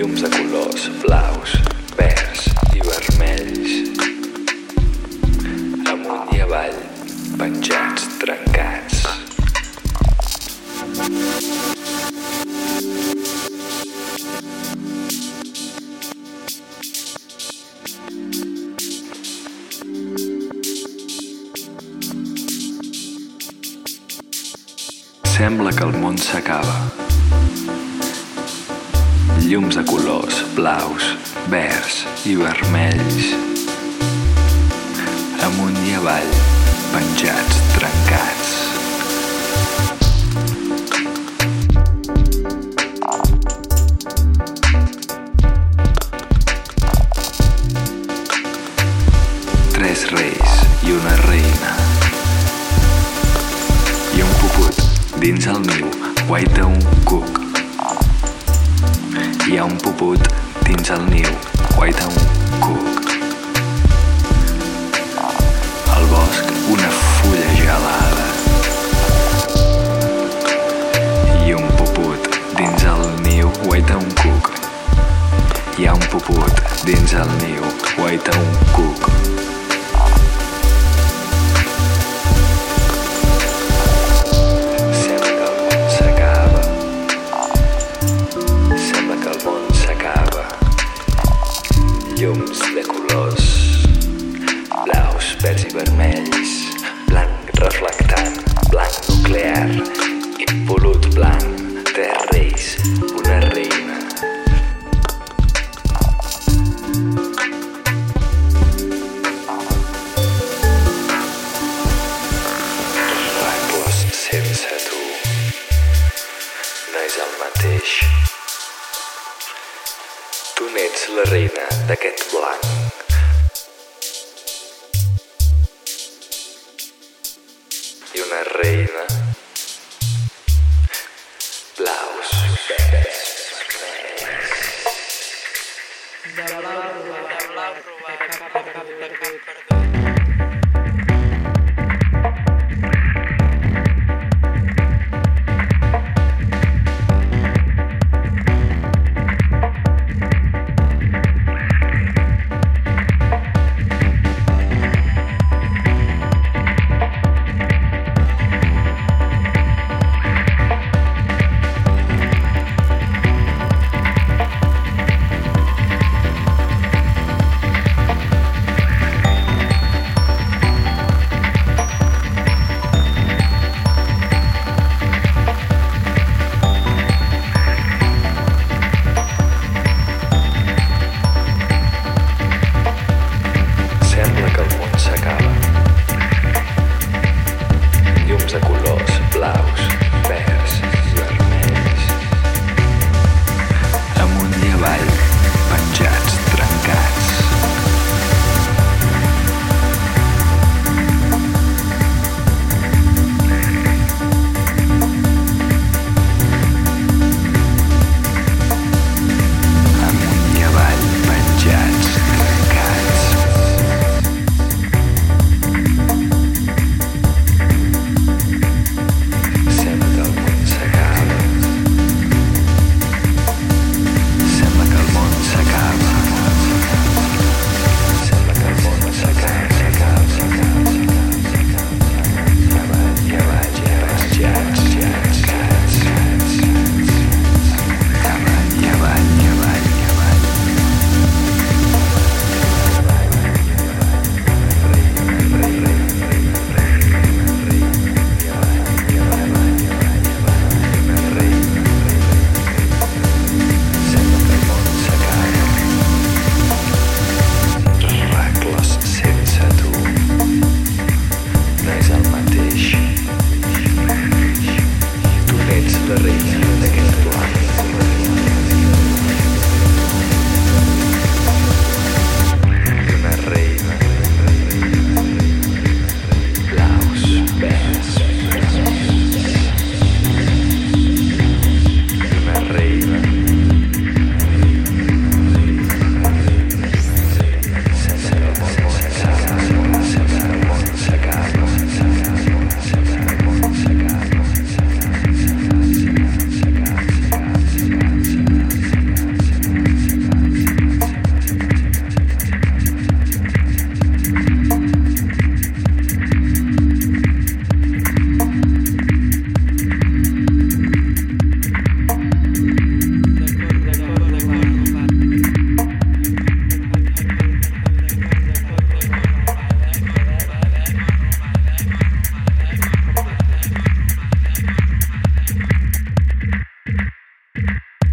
Llums de colors blaus, verds i vermells. Amunt i avall, penjats, trencats. Sembla que el món s'acaba. Llums de colors blaus, verds i vermells. Amunt i avall, penjats, trencats. Tres reis i una reina. I un puput dins el niu guaita un cuc. Hi ha un puput dins el niu guaita un cuc. Al bosc una fulla gelada. I un puput dins el niu guaita un cuc. Hi ha un puput dins el niu guaita un cuc. Llums de colors blaus, verds i vermells, blanc reflectant, blanc nuclear, impolut blanc, tres reis, una reina. Sense tu. Tu n'ets la reina d'aquest blanc. I una reina